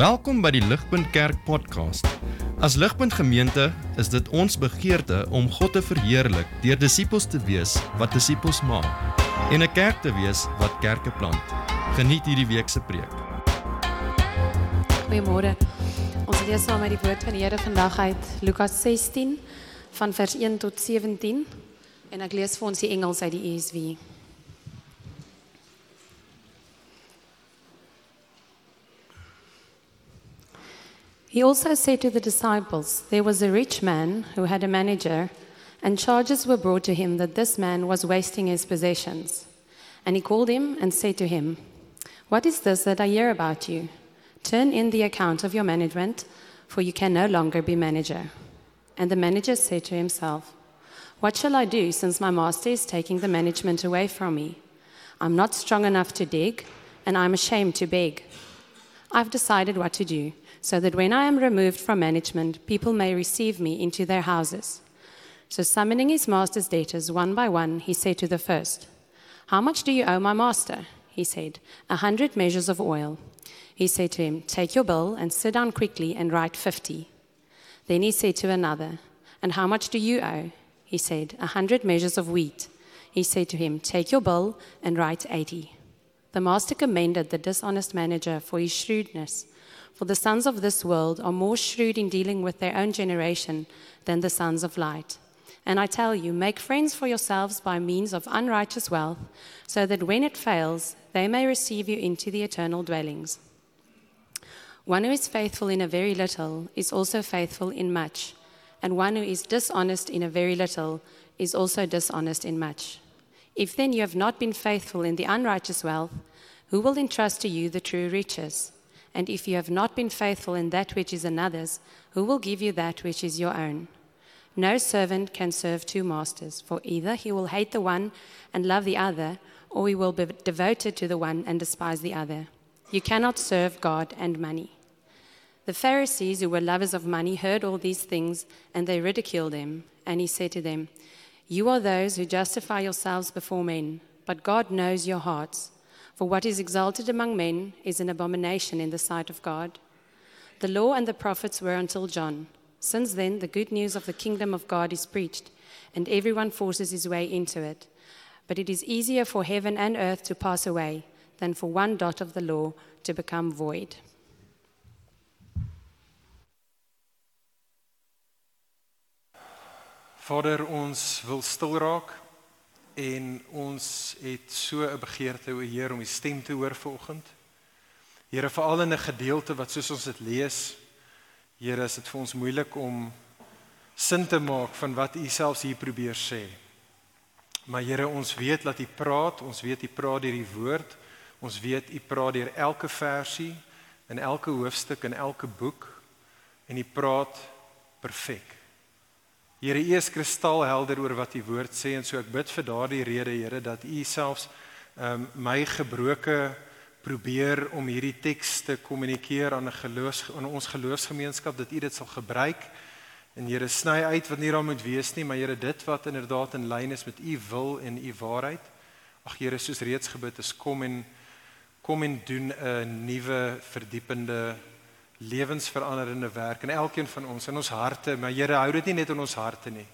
Welkom by die Ligpunt Kerk podcast. As Ligpunt Gemeente is dit ons begeerte om God te verheerlik deur disippels te wees wat disippels maak en 'n kerk te wees wat kerke plant. Geniet hierdie week se preek. Goeiemôre. Ons lees saam uit die woord van die Here vandag uit Lukas 16 van vers 1 tot 17 en ek lees vir ons die Engels uit die ESV. He also said to the disciples, There was a rich man who had a manager, and charges were brought to him that this man was wasting his possessions. And he called him and said to him, What is this that I hear about you? Turn in the account of your management, for you can no longer be manager. And the manager said to himself, What shall I do since my master is taking the management away from me? I'm not strong enough to dig, and I'm ashamed to beg. I've decided what to do so that when I am removed from management, people may receive me into their houses. So, summoning his master's debtors one by one, he said to the first, How much do you owe my master? He said, A hundred measures of oil. He said to him, Take your bill and sit down quickly and write fifty. Then he said to another, And how much do you owe? He said, A hundred measures of wheat. He said to him, Take your bill and write eighty. The master commended the dishonest manager for his shrewdness. For the sons of this world are more shrewd in dealing with their own generation than the sons of light. And I tell you, make friends for yourselves by means of unrighteous wealth, so that when it fails, they may receive you into the eternal dwellings. One who is faithful in a very little is also faithful in much, and one who is dishonest in a very little is also dishonest in much. If then you have not been faithful in the unrighteous wealth, who will entrust to you the true riches? And if you have not been faithful in that which is another's, who will give you that which is your own? No servant can serve two masters, for either he will hate the one and love the other, or he will be devoted to the one and despise the other. You cannot serve God and money. The Pharisees, who were lovers of money, heard all these things, and they ridiculed him. And he said to them, You are those who justify yourselves before men, but God knows your hearts. For what is exalted among men is an abomination in the sight of God. The law and the prophets were until John. Since then, the good news of the kingdom of God is preached, and everyone forces his way into it. But it is easier for heaven and earth to pass away than for one dot of the law to become void. Vader, ons wil stil raak en ons het so 'n begeerte o Heer om u stem te hoor vanoggend. Here, veral in 'n gedeelte wat soos ons dit lees, Here, is dit vir ons moeilik om sin te maak van wat u selfs hier probeer sê. Maar Here, ons weet dat u praat, ons weet u praat deur die woord. Ons weet u praat deur elke versie in elke hoofstuk in elke boek en u praat perfek. Here, U is kristalhelder oor wat U woord sê en so ek bid vir daardie rede, Here, dat U selfs um, my gebroke probeer om hierdie teks te kommunikeer aan 'n geloofs aan ons geloofsgemeenskap dat U dit sal gebruik. En Here, sny uit wat nie daar moet wees nie, maar Here, dit wat inderdaad in lyn is met U wil en U waarheid. Ag Here, soos reeds gebid is, kom en kom en doen 'n nuwe verdiepende lewensveranderende werk in elkeen van ons in ons harte, maar Here hou dit nie net in ons harte nie.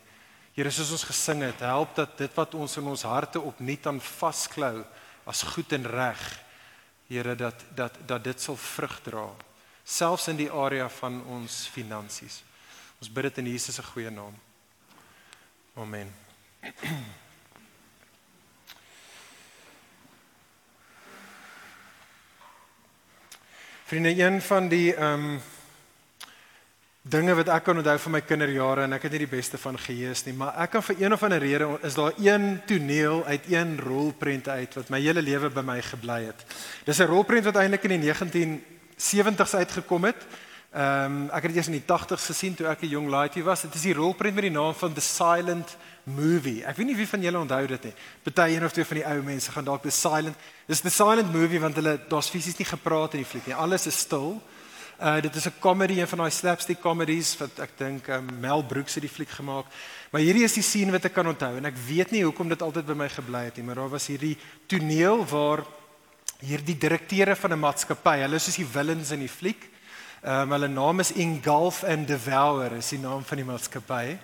Here, soos ons gesing het, help dat dit wat ons in ons harte opnuut aan vasklou as goed en reg, Here dat dat dat dit sal vrug dra, selfs in die area van ons finansies. Ons bid dit in Jesus se goeie naam. Amen. Vriende, een van die ehm um, dinge wat ek kan onthou van my kinderjare en ek het nie die beste van geheue nie, maar ek kan vir een of ander rede is daar een toneel uit een rolprent uit wat my hele lewe by my gebly het. Dis 'n rolprent wat eintlik in die 1970s uitgekom het. Ehm um, ek het dit eers in die 80s gesien toe ek 'n jong laaitie was. Dit is die rolprent met die naam van The Silent Movie. Ek weet nie wie van julle onthou dit nie. Party een of twee van die ou mense gaan dalk The Silent. Dis The Silent Movie want hulle daar's fisies nie gepraat in die fliek nie. Alles is stil. Uh dit is 'n comedy, een van daai slapstick comedies wat ek dink um, Mel Brooks het die fliek gemaak. Maar hierdie is die scene wat ek kan onthou en ek weet nie hoekom dit altyd by my gebly het nie, maar daar was hierdie toneel waar hierdie direkteure van 'n maatskappy, hulle is soos die villains in die fliek Ehm um, hulle naam is Engulf and Devour, is die naam van die maatskappy.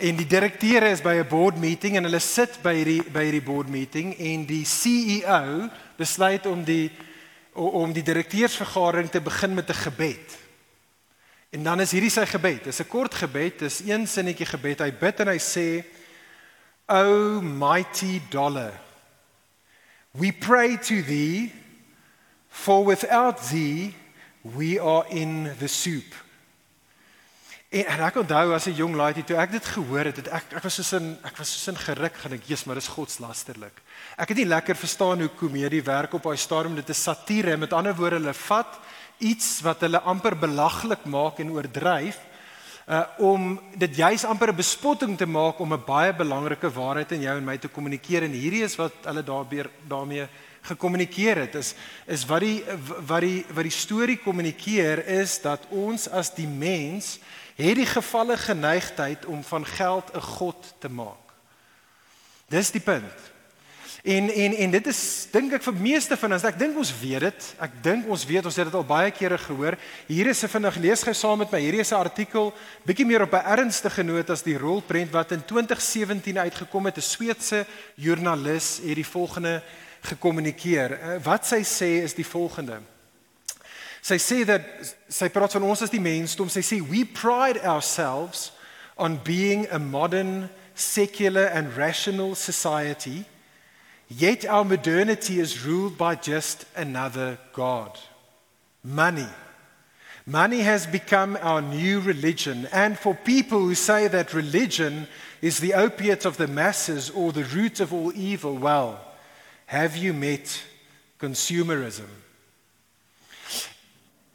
En die direkteure is by 'n board meeting en hulle sit by hierdie by hierdie board meeting en die CEO besluit om die om die direkteursvergadering te begin met 'n gebed. En dan is hierdie sy gebed. Dit is 'n kort gebed, dis een sinnetjie gebed. Hy bid en hy sê: "O mighty dollar, we pray to thee, for without thee we are in the soup." En, en ek onthou as 'n jong laaitie toe ek dit gehoor het, het ek ek was soos in ek was soos in geruk gedink, "Jesus, maar dis godslasterlik." Ek het nie lekker verstaan hoe komedie werk op daai stadium. Dit is satire. Met ander woorde, hulle vat iets wat hulle amper belaglik maak en oordryf uh om dit juis amper 'n bespotting te maak om 'n baie belangrike waarheid in jou en my te kommunikeer en hierdie is wat hulle daarbey daarmee gekommunikeer het is is wat die wat die wat die storie kommunikeer is dat ons as die mens het die gevalle geneigtheid om van geld 'n god te maak. Dis die punt. En en en dit is dink ek vir meeste van ons, ek dink ons weet dit. Ek dink ons weet, ons het dit al baie kere gehoor. Hier is 'n vinnig lees gou saam met my. Hierdie is 'n artikel bietjie meer op 'n ernstige noot as die rolprent wat in 2017 uitgekom het. 'n Sweedse joernalis het die volgende gekommunikeer. Eh, wat sy sê is die volgende. Sy sê dat sy praat van ons as die mensdom. Sy sê we pride ourselves on being a modern secular and rational society. Yet our modernity is ruled by just another God money. Money has become our new religion. And for people who say that religion is the opiate of the masses or the root of all evil, well, have you met consumerism?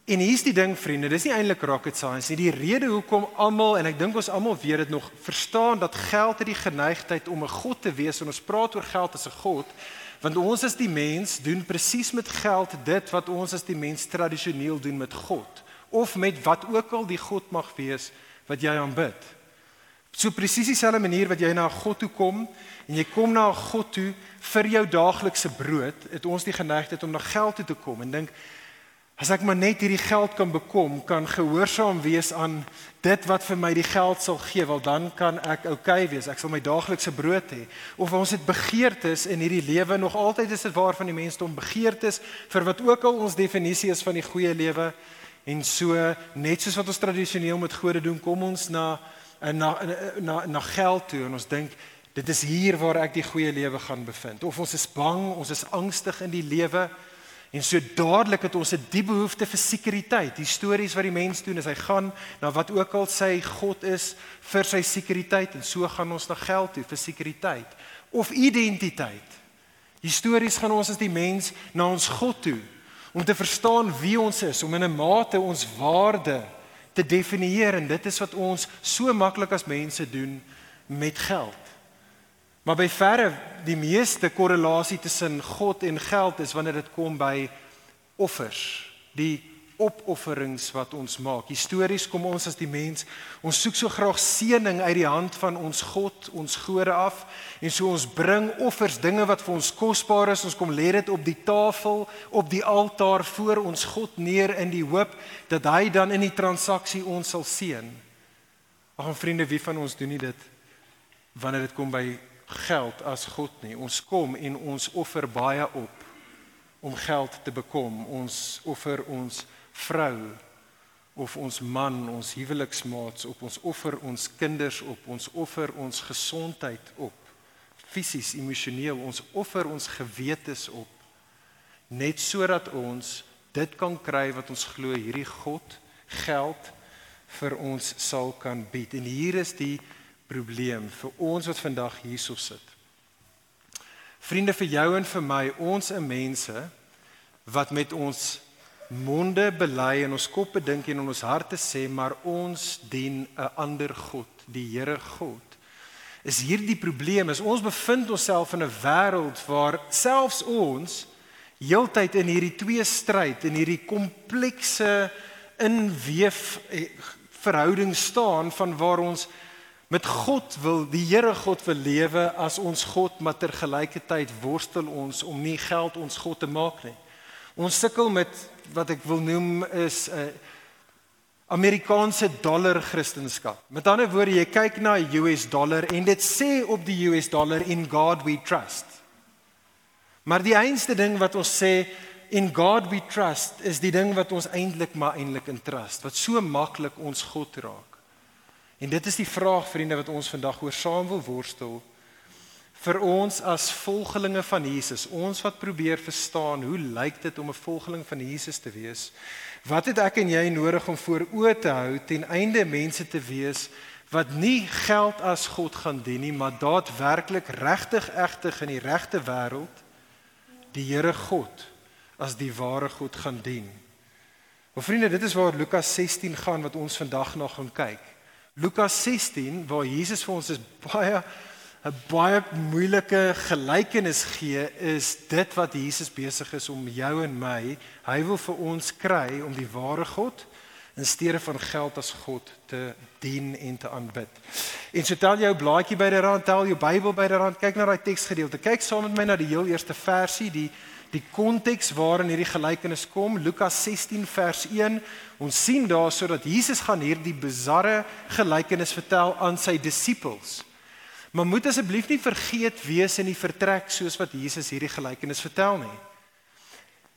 En hier's die ding vriende, dis nie eintlik rocket science nie. Die rede hoekom almal en ek dink ons almal weet dit nog, verstaan dat geld het die geneigtheid om 'n god te wees en ons praat oor geld as 'n god, want ons as die mens doen presies met geld dit wat ons as die mens tradisioneel doen met God of met wat ook al die god mag wees wat jy aanbid. So presies dieselfde manier wat jy na god toe kom en jy kom na god toe vir jou daaglikse brood, het ons die geneigtheid om na geld toe te kom en dink As ek maar net hierdie geld kan bekom, kan gehoorsaam wees aan dit wat vir my die geld sal gee, wel dan kan ek oukei okay wees. Ek sal my daaglikse brood hê. Of ons het begeertes in hierdie lewe nog altyd is dit waar van die mensdom begeertes vir wat ook al ons definisie is van die goeie lewe en so net soos wat ons tradisioneel met gode doen, kom ons na na na na geld toe en ons dink dit is hier waar ek die goeie lewe gaan bevind. Of ons is bang, ons is angstig in die lewe. En so dadelik het ons 'n diep behoefte vir sekuriteit. Die stories wat die mens doen is hy gaan na wat ook al sy God is vir sy sekuriteit en so gaan ons na geld toe vir sekuriteit of identiteit. Die stories gaan ons as die mens na ons God toe om te verstaan wie ons is, om in 'n mate ons waarde te definieer en dit is wat ons so maklik as mense doen met geld. Maar by verre die meeste korrelasie tussen God en geld is wanneer dit kom by offers, die opofferings wat ons maak. Histories kom ons as die mens, ons soek so graag seëning uit die hand van ons God, ons gode af en so ons bring offers, dinge wat vir ons kosbaar is, ons kom lê dit op die tafel, op die altaar voor ons God neer in die hoop dat hy dan in die transaksie ons sal seën. Ag vriende, wie van ons doen nie dit wanneer dit kom by geld as God nie. Ons kom en ons offer baie op om geld te bekom. Ons offer ons vrou of ons man, ons huweliksmaats op, ons offer ons kinders op, ons offer ons gesondheid op. Fisies, emosioneel, ons offer ons gewetes op net sodat ons dit kan kry wat ons glo hierdie God geld vir ons sal kan bied. En hier is die probleem vir ons wat vandag hierso sit. Vriende vir jou en vir my, ons is mense wat met ons monde bely en ons koppe dink en in ons harte sê maar ons dien 'n ander God, die Here God. Is hierdie probleem is ons bevind onsself in 'n wêreld waar selfs ons heeltyd in hierdie twee stryd en hierdie komplekse inweef eh, verhouding staan van waar ons met God wil die Here God wil lewe as ons God maar tergelykertyd worstel ons om nie geld ons God te maak nie. Ons sukkel met wat ek wil noem is 'n uh, Amerikaanse dollar Christendom. Met ander woorde, jy kyk na die US dollar en dit sê op die US dollar in God we trust. Maar die enigste ding wat ons sê in God we trust is die ding wat ons eintlik maar eintlik in trust, wat so maklik ons God raak. En dit is die vraag vriende wat ons vandag oor saam wil worstel vir ons as volgelinge van Jesus, ons wat probeer verstaan hoe lyk dit om 'n volgeling van Jesus te wees? Wat het ek en jy nodig om voor oë te hou ten einde mense te wees wat nie geld as God gaan dien nie, maar daadwerklik regtig egtig in die regte wêreld die Here God as die ware God gaan dien. Maar vriende, dit is waar Lukas 16 gaan wat ons vandag nog gaan kyk. Lukas 16 waar Jesus vir ons is baie 'n baie moeilike gelykenis gee is dit wat Jesus besig is om jou en my, hy wil vir ons kry om die ware God in steede van geld as God te dien en te aanbid. En so tel jou blaadjie by die rand, tel jou Bybel by die rand, kyk na daai teksgedeelte. Kyk saam met my na die heel eerste versie, die die konteks waarin hierdie gelykenis kom, Lukas 16 vers 1. Ons sien daar sodat Jesus gaan hierdie bizarre gelykenis vertel aan sy disippels. Maar moet asseblief nie vergeet wees in die vertrek soos wat Jesus hierdie gelykenis vertel nie.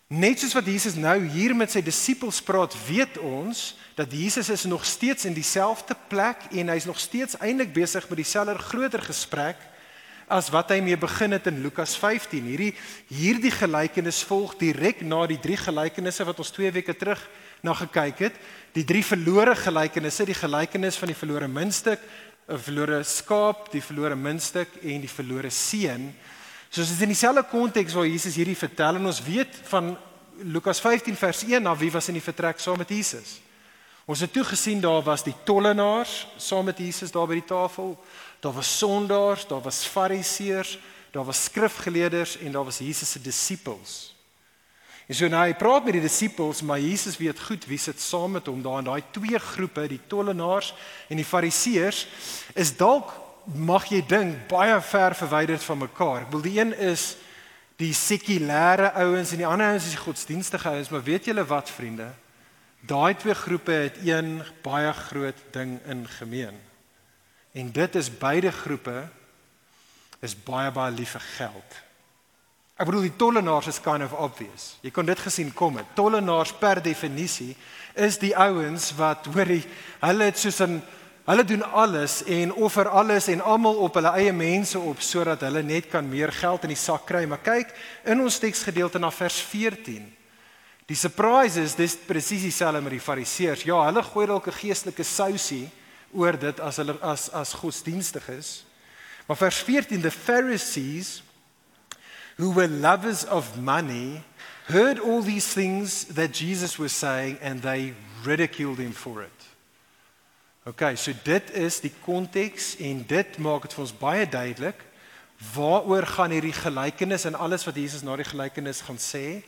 Net soos wat Jesus nou hier met sy disippels praat, weet ons dat Jesus is nog steeds in dieselfde plek en hy's nog steeds eintlik besig met dieselfde groter gesprek as wat hy mee begin het in Lukas 15. Hierdie hierdie gelykenis volg direk na die drie gelykenisse wat ons 2 weke terug na gekyk het. Die drie verlore gelykenisse, die gelykenis van die verlore muntstuk, 'n verlore skaap, die verlore muntstuk en die verlore seun. So dit is in dieselfde konteks waar Jesus hierdie vertel en ons weet van Lukas 15 vers 1 na wie was in die vertrek saam met Jesus. Ons het toe gesien daar was die tollenaars saam met Jesus daar by die tafel. Daar was sondaars, daar was fariseërs, daar was skrifgeleerders en daar was Jesus se disippels. En so nou hy praat met die disippels, maar Jesus weet goed wie sit saam met hom daar in daai twee groepe, die tollenaars en die fariseërs, is dalk mag jy dink baie ver verwyderd van mekaar. Ek bedoel die een is die sekulêre ouens en die ander ouens is die godsdienstige ouens, maar weet julle wat vriende? Daai twee groepe het een baie groot ding in gemeen. En dit is beide groepe is baie baie lief vir geld. Ek bedoel die tollenaars is kind of obvious. Jy kon dit gesien kom het. Tollenaars per definisie is die ouens wat hoorie hulle het soos 'n hulle doen alles en offer alles en almal op hulle eie mense op sodat hulle net kan meer geld in die sak kry. Maar kyk in ons teksgedeelte na vers 14. Die surprise is dis presies dieselfde met die fariseërs. Ja, hulle gooi dalk 'n geestelike sousie oor dit as hulle as as godsdienstig is. Maar vers 14 the Pharisees who were lovers of money, heard all these things that Jesus was saying and they ridiculed him for it. Okay, so dit is die konteks en dit maak dit vir ons baie duidelik waaroor gaan hierdie gelykenis en alles wat Jesus na die gelykenis gaan sê.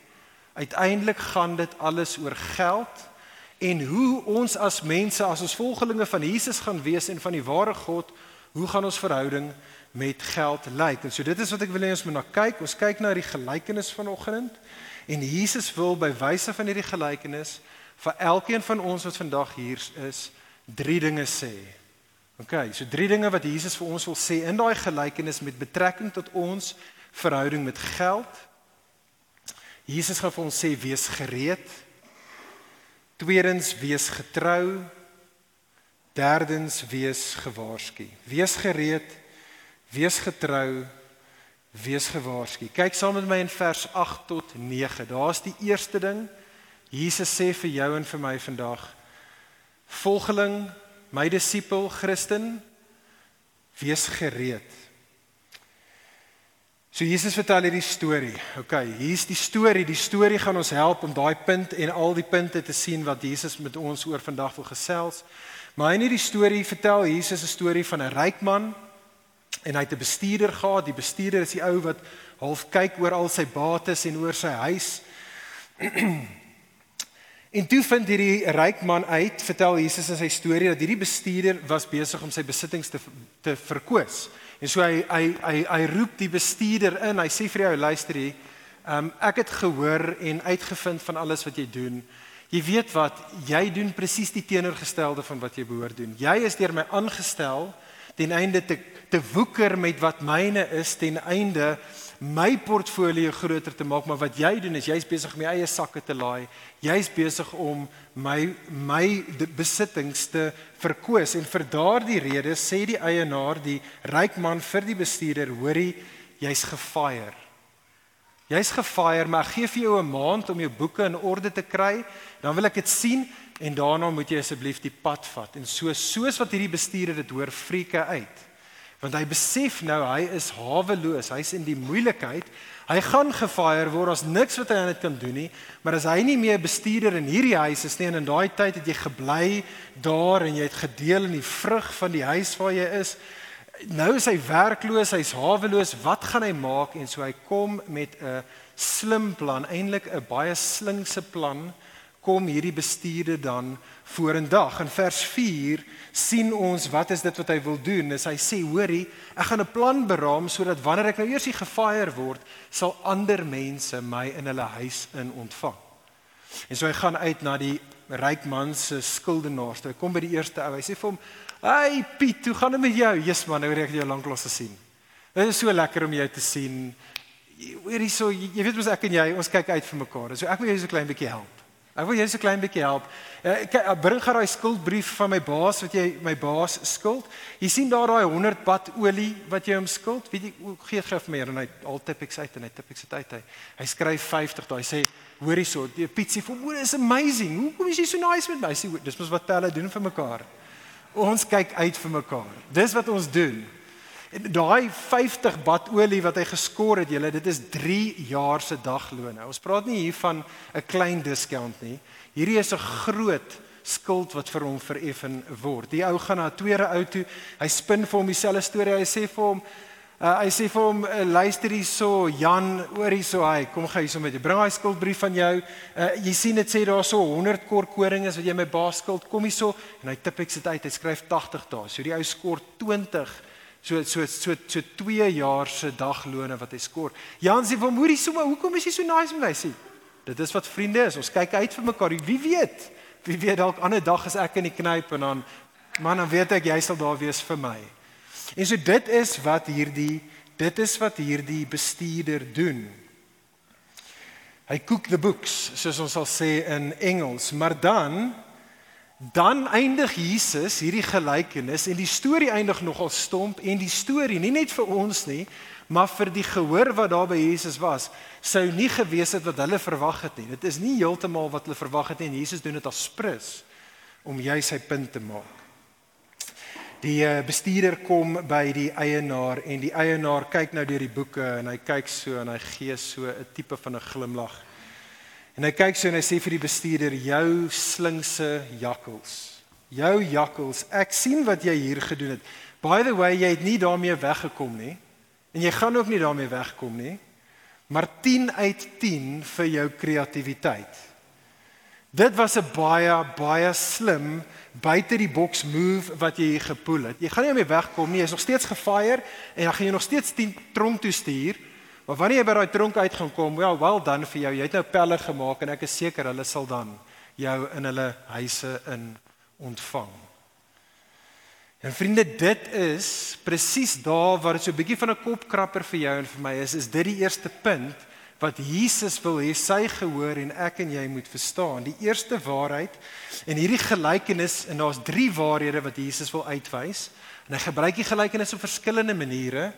Uiteindelik gaan dit alles oor geld en hoe ons as mense as ons volgelinge van Jesus gaan wees en van die ware God, hoe gaan ons verhouding met geld lyk. En so dit is wat ek wil hê ons moet na kyk. Ons kyk na die gelykenis vanoggend en Jesus wil by wyse van hierdie gelykenis vir elkeen van ons wat vandag hier is, drie dinge sê. OK, so drie dinge wat Jesus vir ons wil sê in daai gelykenis met betrekking tot ons verhouding met geld. Jesus gaan vir ons sê wees gereed. Tweedens wees getrou. Derdens wees gewaarsku. Wees gereed. Wees getrou, wees gewaarsku. Kyk saam met my in vers 8 tot 9. Daar's die eerste ding. Jesus sê vir jou en vir my vandag: Volgeling, my disipel, Christen, wees gereed. So Jesus vertel hierdie storie. OK, hier's die storie. Die storie gaan ons help om daai punt en al die punte te sien wat Jesus met ons oor vandag wil gesels. Maar in hierdie storie vertel Jesus 'n storie van 'n ryk man en hy het 'n bestuurder gehad. Die bestuurder is die ou wat half kyk oor al sy bates en oor sy huis. en toe vind hierdie ryk man uit, vertel Jesus in sy storie dat hierdie bestuurder was besig om sy besittings te te verkoos. En so hy hy hy hy roep die bestuurder in. Hy sê vir jou luister hier, um, ek het gehoor en uitgevind van alles wat jy doen. Jy weet wat, jy doen presies die teenoorgestelde van wat jy behoort doen. Jy is deur my aangestel ten einde te te woeker met wat myne is ten einde my portfolio groter te maak, maar wat jy doen is jy's besig om jou eie sakke te laai. Jy's besig om my my besittings te verkoos en vir daardie rede sê die eienaar, die ryk man vir die bestuurder, hoorie, jy's gefire. Jy's gefire, maar ek gee vir jou 'n maand om jou boeke in orde te kry. Dan wil ek dit sien en daarna moet jy asseblief die pad vat. En so soos wat hierdie bestuurder dit hoor, frieke uit. Want hy besef nou hy is haweloos, hy's in die moeilikheid. Hy gaan gefire word, daar's niks wat hy aan dit kan doen nie. Maar as hy nie meer bestuurder in hierdie huis is nie en in daai tyd het jy gebly daar en jy het gedeel in die vrug van die huis waar jy is, nou is hy werkloos, hy's haweloos, wat gaan hy maak? En so hy kom met 'n slim plan, eintlik 'n baie slinkse plan kom hierdie bestuurder dan vorendag. In vers 4 sien ons wat is dit wat hy wil doen? Is hy sê, hoorie, ek gaan 'n plan beraam sodat wanneer ek nou eers hier gefire word, sal ander mense my in hulle huis in ontvang. En so hy gaan uit na die ryk man se skuldenaars. Hy kom by die eerste ou. Hy sê vir hom, "Hey Piet, hoe gaan dit met jou?" "Jesus man, nou ek jou lanklaas gesien." Dit is so lekker om jou te sien. Weer hierso, jy weet mos ek en jy, ons kyk uit vir mekaar. So ek wil jou so klein bietjie help. Ek wil jou so klein bietjie help. Ek uh, bring gou daai skuldbrief van my baas wat jy my baas skuld. Jy sien daar daai 100 bad olie wat jy hom skuld. Weet jy, gee gif meer en hy al tip ek uit en hy tip ek dit uit hy. Hy skryf 50 daai sê hoor hierso, die Pietsie vir moeder is amazing. Hoekom is jy so nice met my? Sê dis mos wat pelle doen vir mekaar. Ons kyk uit vir mekaar. Dis wat ons doen. En daai 50 bad olie wat hy geskor het, julle, dit is 3 jaar se daglone. Ons praat nie hier van 'n klein discount nie. Hierdie is 'n groot skuld wat vir hom vereffen word. Die ou gaan na 'n tweede ou toe. Hy spin vir hom dieselfde storie. Hy sê vir hom Uh, hy sê vir hom uh, luister hierso Jan oor hierso hy kom gou hierso met jy bring daai skuldbrief van jou uh, jy sien dit sê daar so 100 kort koringe wat jy my baas skuld kom hierso en hy tip ek sit uit hy skryf 80 dae so die ou skort 20 so so so so 2 jaar se daglone wat hy skort Jan sê vir hom hoorie so maar hoekom is jy so nice met my? Sê dit is wat vriende is. Ons kyk uit vir mekaar. Wie weet? Wie weet dalk ander dag is ek in die knyp en dan man dan weet ek jy sal daar wees vir my. En so dit is wat hierdie dit is wat hierdie bestuurder doen. Hy kook the books, soos ons sal sê in Engels, maar dan dan eindig Jesus hierdie gelykenis en die storie eindig nogal stomp en die storie nie net vir ons nie, maar vir die gehoor wat daar by Jesus was, sou nie gewees het wat hulle verwag het nie. Dit is nie heeltemal wat hulle verwag het nie en Jesus doen dit as prins om jy sy punt te maak. Die eh, bestuurder kom by die eienaar en die eienaar kyk nou deur die boeke en hy kyk so en hy gee so 'n tipe van 'n glimlag. En hy kyk so en hy sê vir die bestuurder: "Jou slinkse jakkels. Jou jakkels. Ek sien wat jy hier gedoen het. By the way, jy het nie daarmee weggekom nie en jy gaan ook nie daarmee wegkom nie. Maar 10 uit 10 vir jou kreatiwiteit." Dit was 'n baie baie slim buite die boks move wat jy gepoel het. Jy gaan nie meer wegkom nie. Jy's nog steeds gefire en dan gaan jy nog steeds teen tronk toe stuur. Maar wanneer jy by daai tronk uit gaan kom, well, well done vir jou. Jy het nou pelle gemaak en ek is seker hulle sal dan jou in hulle huise in ontvang. En vriende, dit is presies daar waar dit so 'n bietjie van 'n kopkrapper vir jou en vir my is. Is dit die eerste punt wat Jesus wil hê sy gehoor en ek en jy moet verstaan. Die eerste waarheid en hierdie gelykenis en daar's drie waarhede wat Jesus wil uitwys. En hy gebruik die gelykenis op verskillende maniere.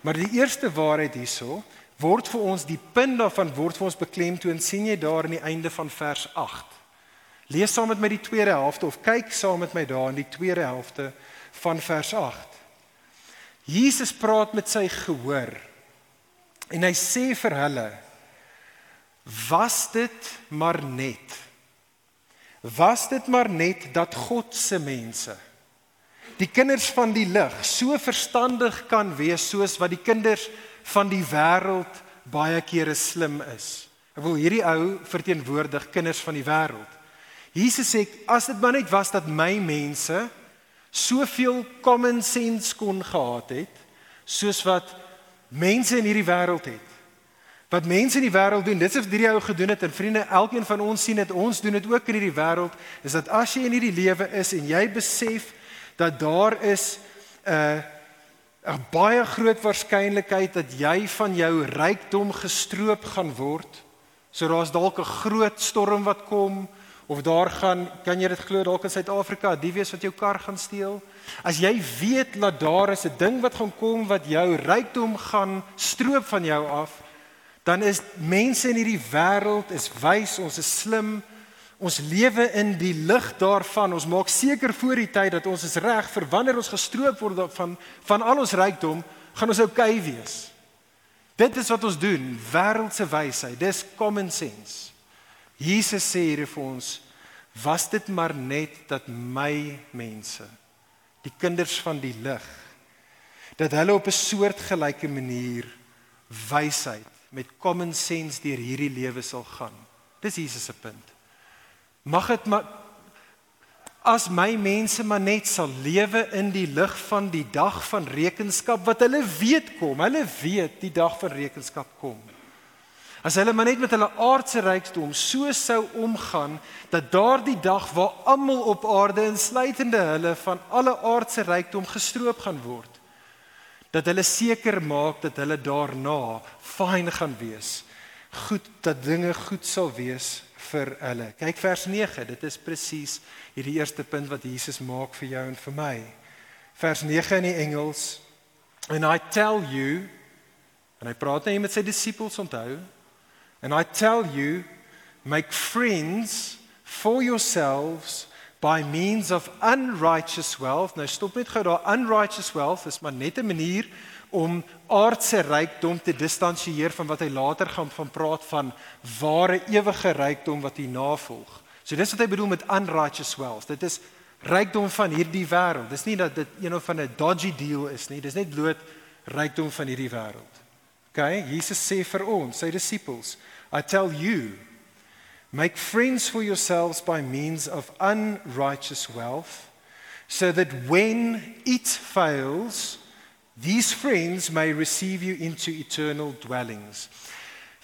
Maar die eerste waarheid hierso word vir ons die punt daarvan word vir ons beklemtoon sien jy daar aan die einde van vers 8. Lees saam met my die tweede helfte of kyk saam met my daar in die tweede helfte van vers 8. Jesus praat met sy gehoor En hy sê vir hulle: Was dit maar net. Was dit maar net dat God se mense die kinders van die lig so verstandig kan wees soos wat die kinders van die wêreld baie kere slim is. Ek wil hierdie ou verteenwoordig kinders van die wêreld. Jesus sê as dit maar net was dat my mense soveel common sense kon gehad het soos wat mense in hierdie wêreld het, Wat mense in die wêreld doen, dit is wat hierdie ou gedoen het en vriende, elkeen van ons sien dit, ons doen dit ook in hierdie wêreld, is dat as jy in hierdie lewe is en jy besef dat daar is 'n uh, 'n baie groot waarskynlikheid dat jy van jou rykdom gestroop gaan word. So daar's dalk 'n groot storm wat kom of daar gaan kan jy dit glo dalk in Suid-Afrika die wees wat jou kar gaan steel. As jy weet dat daar is 'n ding wat gaan kom wat jou rykdom gaan stroop van jou af, dan is mense in hierdie wêreld is wys, ons is slim. Ons lewe in die lig daarvan. Ons maak seker voor die tyd dat ons is reg vir wanneer ons gestroop word van van al ons rykdom, gaan ons oukei okay wees. Dit is wat ons doen, wêreldse wysheid. Dis common sense. Jesus sê hier vir ons, was dit maar net dat my mense, die kinders van die lig, dat hulle op 'n soortgelyke manier wysheid met common sense deur hierdie lewe sal gaan. Dis Jesus se punt. Mag dit maar as my mense maar net sal lewe in die lig van die dag van rekenskap wat hulle weet kom. Hulle weet die dag van rekenskap kom. As hulle maar net met hulle aardse rykdom so sou omgaan dat daardie dag waar almal op aarde insluitende hulle van alle aardse rykdom gestroop gaan word dat hulle seker maak dat hulle daarna fyn gaan wees. Goed dat dinge goed sal wees vir hulle. Kyk vers 9, dit is presies hierdie eerste punt wat Jesus maak vir jou en vir my. Vers 9 in die Engels. And I tell you en hy praat nou met sy disippels onthou. And I tell you make friends for yourselves by means of unrighteous wealth. Nou stop net gou daar unrighteous wealth is maar net 'n manier om aardse rykdom te distansieer van wat hy later gaan van praat van ware ewige rykdom wat hy navolg. So dis wat hy bedoel met unrighteous wealth. Dit is rykdom van hierdie wêreld. Dis nie dat dit een of van 'n dodgy deal is nie. Dis net bloot rykdom van hierdie wêreld. OK, Jesus sê vir ons, sy disippels, I tell you, make friends for yourselves by means of unrighteous wealth, so that when it fails, These friends may receive you into eternal dwellings.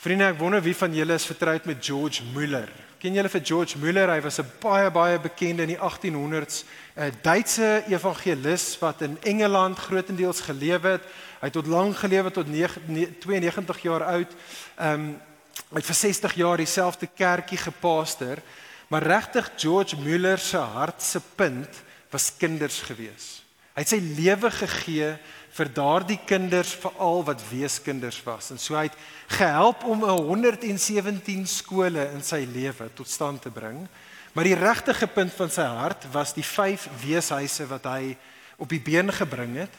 Vriende, ek wonder wie van julle is vertroud met George Muller. Ken julle vir George Muller? Hy was 'n baie baie bekende in die 1800s 'n Duitse evangelis wat in Engeland grootendeels gelewe het. Hy het tot lank gelewe tot 92 jaar oud. Ehm um, hy het vir 60 jaar dieselfde kerkie gepaaster. Maar regtig George Muller se hart se punt was kinders gewees. Hy het sy lewe gegee vir daardie kinders veral wat weeskinders was en so hy het gehelp om 117 skole in sy lewe tot stand te bring. Maar die regte punt van sy hart was die vyf weeshuise wat hy op die been gebring het.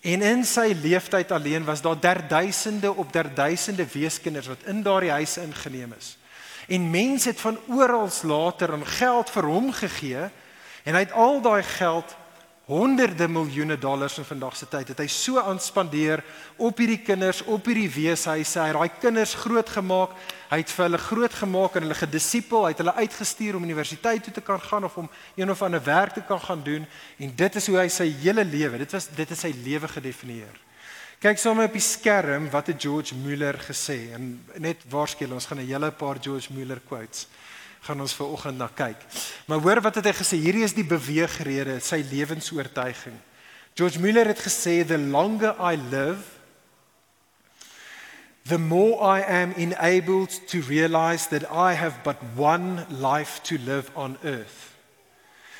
En in sy lewenstyd alleen was daar derduisende op derduisende weeskinders wat in daardie huise ingeneem is. En mense het van oral later aan geld vir hom gegee en hy het al daai geld honderde miljoene dollars in vandag se tyd het hy so aanspandeer op hierdie kinders, op hierdie weeshuise. Hy het daai kinders grootgemaak. Hy het vir hulle grootgemaak en hulle gedisipel. Hy het hulle uitgestuur om universiteit toe te kan gaan of om een of ander werk te kan gaan doen en dit is hoe hy sy hele lewe, dit was dit is sy lewe gedefinieer. Kyk sommer op die skerm wat het George Muller gesê en net waarskynlik ons gaan 'n hele paar George Muller quotes gaan ons ver oggend na kyk. Maar hoor wat het hy gesê? Hierdie is die beweegrede, sy lewensoortuiging. George Muller het gesê the longer I live the more I am enabled to realize that I have but one life to live on earth.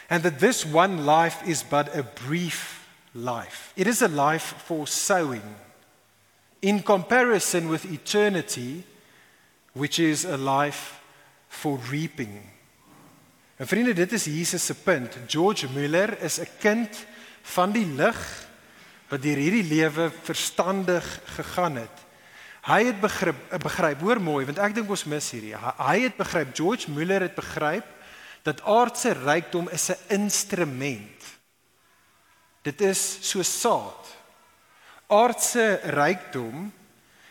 And that this one life is but a brief life. It is a life for sowing in comparison with eternity which is a life for reaping. En vriende, dit is Jesus se punt. George Muller is 'n kind van die lig wat deur hierdie lewe verstandig gegaan het. Hy het begryp, begryp, hoor mooi, want ek dink ons mis hierdie. Hy het begryp, George Muller het begryp dat aardse rykdom is 'n instrument. Dit is so saad. Aardse rykdom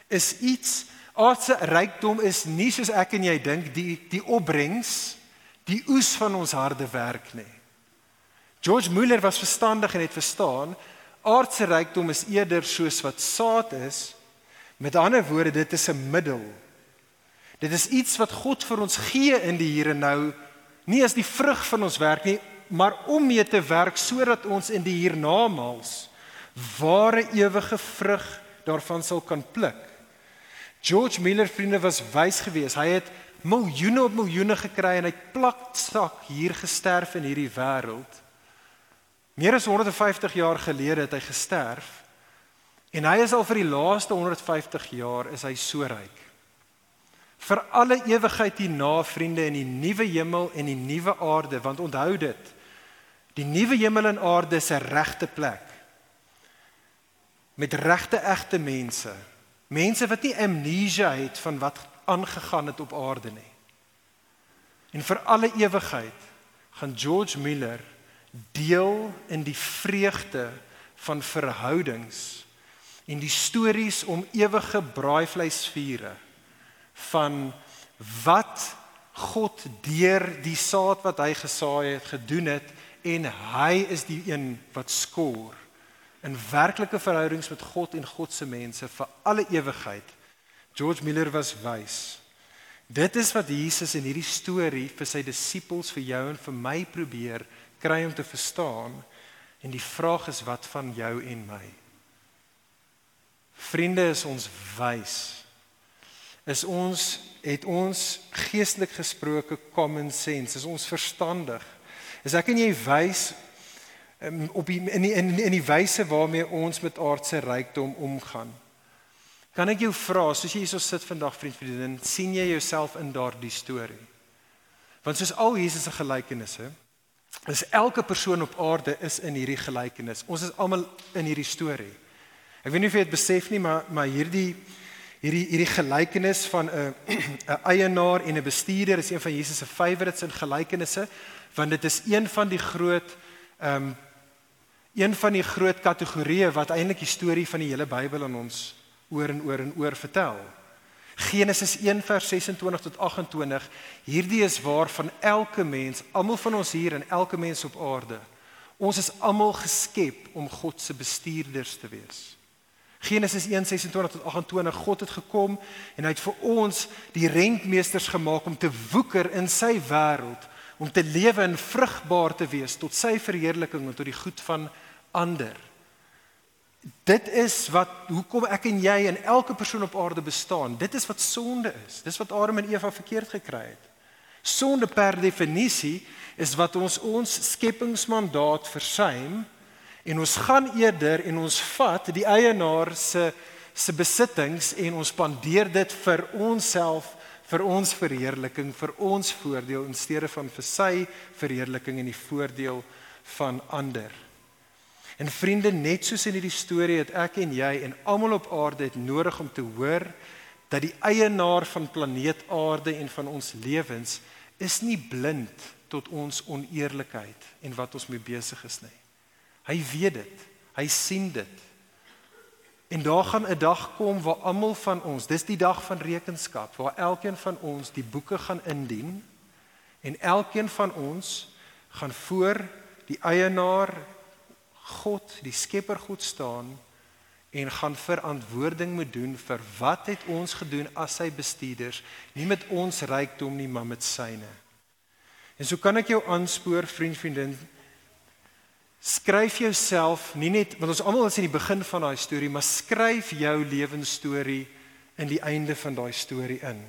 is iets aardse rykdom is nie soos ek en jy dink die die opbrengs die oes van ons harde werk nie. George Muller was verstandig en het verstaan aardse rykdom is eerder soos wat saad is Met ander woorde, dit is 'n middel. Dit is iets wat God vir ons gee in die hier en nou, nie as die vrug van ons werk nie, maar om mee te werk sodat ons in die hiernamaals ware ewige vrug daarvan sal kan pluk. George Miller vriende was wys geweest. Hy het miljoene op miljoene gekry en hy plaksak hier gesterf in hierdie wêreld. Meer as 150 jaar gelede het hy gesterf. En hy is al vir die laaste 150 jaar is hy so ryk. Vir alle ewigheid hierna, vriende, in die nuwe hemel en die nuwe aarde, want onthou dit. Die nuwe hemel en aarde is 'n regte plek. Met regte egte mense. Mense wat nie amnesia het van wat aangegaan het op aarde nie. En vir alle ewigheid gaan George Miller deel in die vreugde van verhoudings en die stories om ewige braaivleisvure van wat God deur die saad wat hy gesaai het gedoen het en hy is die een wat skoor in werklike verhoudings met God en God se mense vir alle ewigheid. George Miller was wys. Dit is wat Jesus in hierdie storie vir sy disippels vir jou en vir my probeer kry om te verstaan en die vraag is wat van jou en my? Vriende is ons wys. Is ons het ons geestelik gesproke common sense, is ons verstandig. Is ek en jy wys op die, in die, in in die wyse waarmee ons met aardse rykdom omgaan. Kan ek jou vra, soos jy hierso sit vandag vriend vriendin, sien jy jouself in daardie storie? Want soos al Jesus se gelykenisse, is elke persoon op aarde is in hierdie gelykenis. Ons is almal in hierdie storie. Ek weet nie of jy dit besef nie, maar maar hierdie hierdie hierdie gelykenis van 'n 'n eienaar en 'n bestuurder is een van Jesus se favourites in gelykenisse, want dit is een van die groot ehm um, een van die groot kategorieë wat eintlik die storie van die hele Bybel aan ons oor en oor en oor vertel. Genesis 1 vers 26 tot 28. Hierdie is waar van elke mens, almal van ons hier en elke mens op aarde. Ons is almal geskep om God se bestuurders te wees. Genesis 1:26 tot 28 God het gekom en hy het vir ons die rentmeesters gemaak om te woeker in sy wêreld, om te lewe en vrugbaar te wees tot sy verheerliking en tot die goed van ander. Dit is wat hoekom ek en jy en elke persoon op aarde bestaan. Dit is wat sonde is. Dis wat Adam en Eva verkeerd gekry het. Sonde per definisie is wat ons ons skepingsmandaat versuim en ons gaan eerder en ons vat die eienaar se se besittings en ons spandeer dit vir onsself vir ons verheerliking vir ons voordeel in steede van vir sy verheerliking en die voordeel van ander. En vriende, net soos in hierdie storie het ek en jy en almal op aarde het nodig om te hoor dat die eienaar van planeet Aarde en van ons lewens is nie blind tot ons oneerlikheid en wat ons mee besig is nie. Hy weet dit. Hy sien dit. En daar gaan 'n dag kom waar almal van ons, dis die dag van rekenskap, waar elkeen van ons die boeke gaan indien en elkeen van ons gaan voor die eienaar God, die Skepper God staan en gaan verantwoording moet doen vir wat het ons gedoen as sy bestuurders, nie met ons rykdom nie, maar met syne. En so kan ek jou aanspoor, vriend, vriendin, skryf jouself nie net want ons almal is in die begin van daai storie, maar skryf jou lewensstorie in die einde van daai storie in.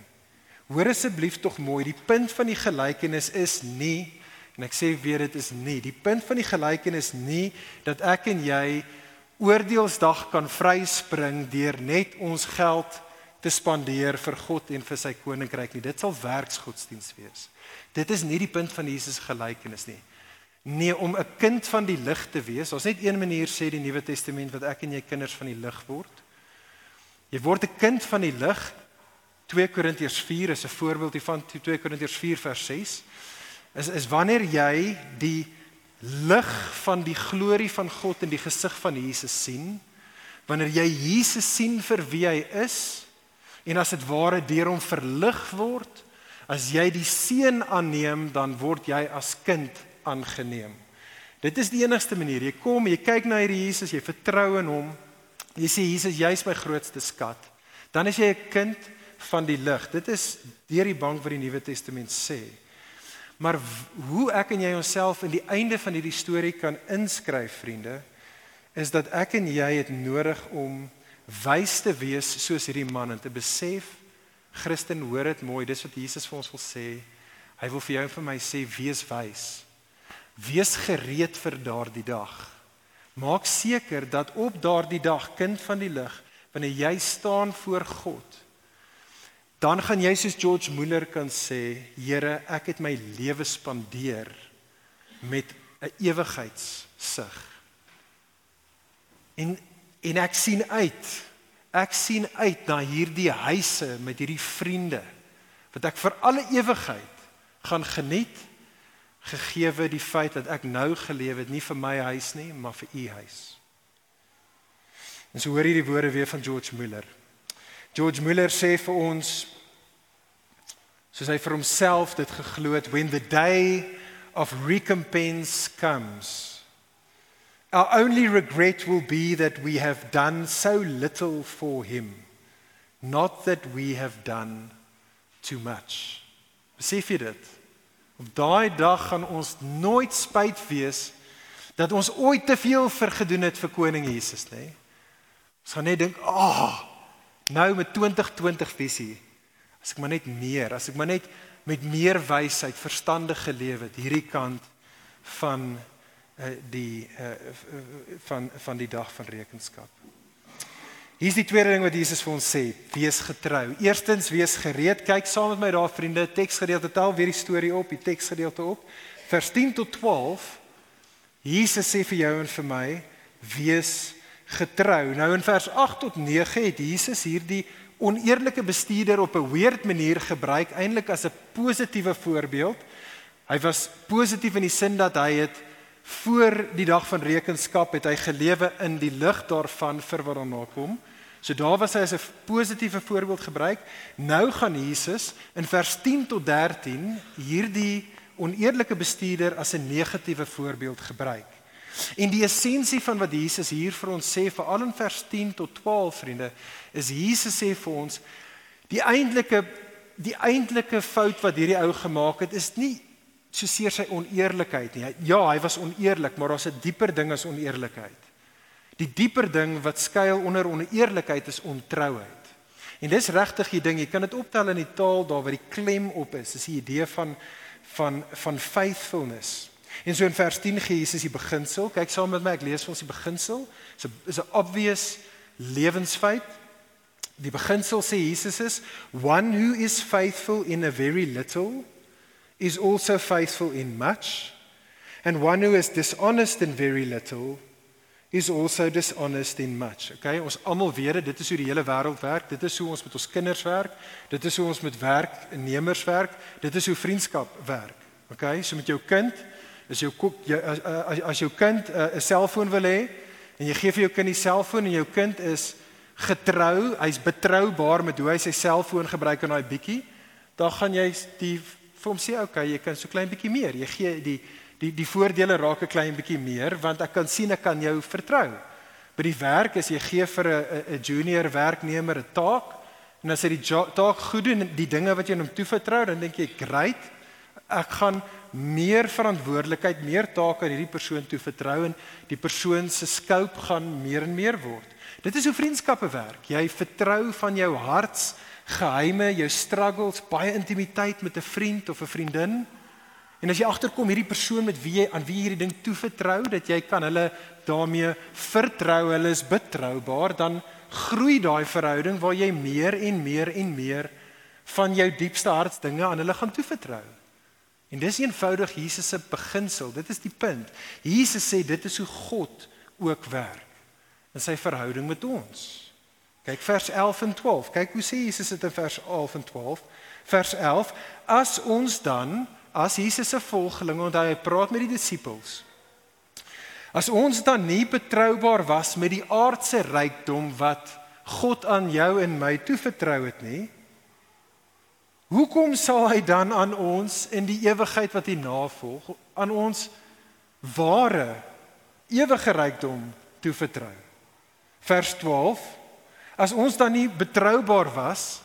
Hoor asseblief tog mooi, die punt van die gelykenis is nie En ek sê weer dit is nie die punt van die gelykenis nie dat ek en jy oordeelsdag kan vryspring deur net ons geld te spandeer vir God en vir sy koninkryk nie. Dit sal werksgodsdiens wees. Dit is nie die punt van Jesus gelykenis nie. Nee, om 'n kind van die lig te wees. Ons net een manier sê die Nuwe Testament wat ek en jy kinders van die lig word. Jy word 'n kind van die lig. 2 Korintiërs 4 is 'n voorbeeld hiervan. 2 Korintiërs 4 vers 6 is is wanneer jy die lig van die glorie van God in die gesig van Jesus sien, wanneer jy Jesus sien vir wie hy is en as dit ware deur hom verlig word, as jy die seën aanneem, dan word jy as kind aangeneem. Dit is die enigste manier. Jy kom, jy kyk na hierdie Jesus, jy vertrou in hom. Jy sê Jesus, jy's my grootste skat. Dan is jy 'n kind van die lig. Dit is deur die bank wat die Nuwe Testament sê. Maar hoe ek en jy onsself in die einde van hierdie storie kan inskryf, vriende, is dat ek en jy het nodig om wys te wees soos hierdie man en te besef Christen hoor dit mooi, dis wat Jesus vir ons wil sê. Hy wil vir jou en vir my sê wees wys. Wees gereed vir daardie dag. Maak seker dat op daardie dag kind van die lig, wanneer jy staan voor God, dan gaan jy soos George Muller kan sê, Here, ek het my lewe spandeer met 'n ewigheidssig. En en ek sien uit. Ek sien uit na hierdie huise met hierdie vriende wat ek vir alle ewigheid gaan geniet gegeewe die feit dat ek nou geleef het nie vir my huis nie, maar vir u huis. En so hoor jy die woorde weer van George Muller. George Muller sê vir ons soos hy vir homself dit geglo het when the day of recompense comes our only regret will be that we have done so little for him not that we have done too much. Besef jy dit? Op daai dag gaan ons nooit spyt wees dat ons ooit te veel vergedoen het vir koning Jesus, nê? Ons gaan net dink, "Ag, oh, nou met 2020 visie, as ek maar net meer, as ek maar net met meer wysheid, verstandig geleef het hierdie kant van uh, die uh, van van die dag van rekenskap." Hier's die tweede ding wat Jesus vir ons sê: wees getrou. Eerstens, wees gereed. Kyk saam met my daar vriende, teksgedeelte tel weer die storie op, die teksgedeelte op. Vers 10 tot 12. Jesus sê vir jou en vir my: wees getrou. Nou in vers 8 tot 9 het Jesus hierdie oneerlike bestuurder op 'n weird manier gebruik, eintlik as 'n positiewe voorbeeld. Hy was positief in die sin dat hy het voor die dag van rekenskap het hy gelewe in die lig daarvan vir wat daarna kom. So daar was hy as 'n positiewe voorbeeld gebruik. Nou gaan Jesus in vers 10 tot 13 hierdie oneerlike bestuurder as 'n negatiewe voorbeeld gebruik. En die essensie van wat Jesus hier vir ons sê, veral in vers 10 tot 12 vriende, is Jesus sê vir ons die eintlike die eintlike fout wat hierdie ou gemaak het is nie so seer sy oneerlikheid nie. Ja, hy was oneerlik, maar daar's 'n dieper ding as oneerlikheid. Die dieper ding wat skuil onder oneerlikheid is ontrouheid. En dis regtig die ding, jy kan dit optel in die taal daar waar die klem op is. Dis die idee van van van faithfulness. En so in vers 10 gee Jesus die beginsel. Kyk saam met my, ek lees vir ons die beginsel. Dis 'n is 'n obvious lewensfeit. Die beginsel sê Jesus is one who is faithful in a very little is also faithful in much, and one who is dishonest in very little is also dishonest in much. Okay, ons almal weet dit, dit is hoe die hele wêreld werk. Dit is hoe ons met ons kinders werk. Dit is hoe ons met werknemers werk. Dit is hoe vriendskap werk. Okay, so met jou kind, is jou jou as, as, as jou kind uh, 'n selfoon wil hê en jy gee vir jou kind die selfoon en jou kind is getrou, hy's betroubaar met hoe hy sy selfoon gebruik in daai bietjie, dan gaan jy die vir hom sê okay, jy kan so klein bietjie meer. Jy gee die die die voordele raak 'n klein bietjie meer want ek kan sien ek kan jou vertrou. By die werk as jy gee vir 'n 'n junior werknemer 'n taak en as hy die taak goed doen, die dinge wat jy hom toevertrou, dan dink jy, "Great, ek gaan meer verantwoordelikheid, meer take aan hierdie persoon toevertrou en die persoon se scope gaan meer en meer word." Dit is hoe vriendskappe werk. Jy vertrou van jou harts geheime, jou struggles, baie intimiteit met 'n vriend of 'n vriendin. En as jy agterkom hierdie persoon met wie jy aan wie hierdie ding toevertrou dat jy kan hulle daarmee vertrou, hulle is betroubaar, dan groei daai verhouding waar jy meer en meer en meer van jou diepste hartsdinge aan hulle gaan toevertrou. En dis eenvoudig Jesus se beginsel. Dit is die punt. Jesus sê dit is hoe God ook werk in sy verhouding met ons. Kyk vers 11 en 12. Kyk hoe sê Jesus dit in vers 11 en 12. Vers 11: As ons dan as Jesus se volgelinge onthou hy praat met die disippels. As ons dan nie betroubaar was met die aardse rykdom wat God aan jou en my toevertrou het nie, hoekom sal hy dan aan ons in die ewigheid wat hy navolg aan ons ware ewige rykdom toevertrou? Vers 12 As ons dan nie betroubaar was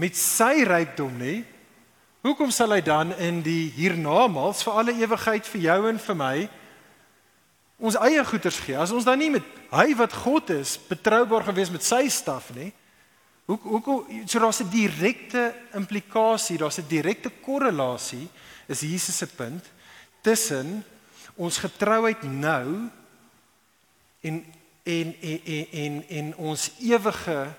met sy rykdom nie, hoekom sal hy dan in die hiernamaals vir alle ewigheid vir jou en vir my ons eie goeders gee? As ons dan nie met hy wat God is betroubaar gewees met sy staf nie, hoe hoe so daar's 'n direkte implikasie, daar's 'n direkte korrelasie is Jesus se punt tussen ons getrouheid nou en en en en en, en ons ewige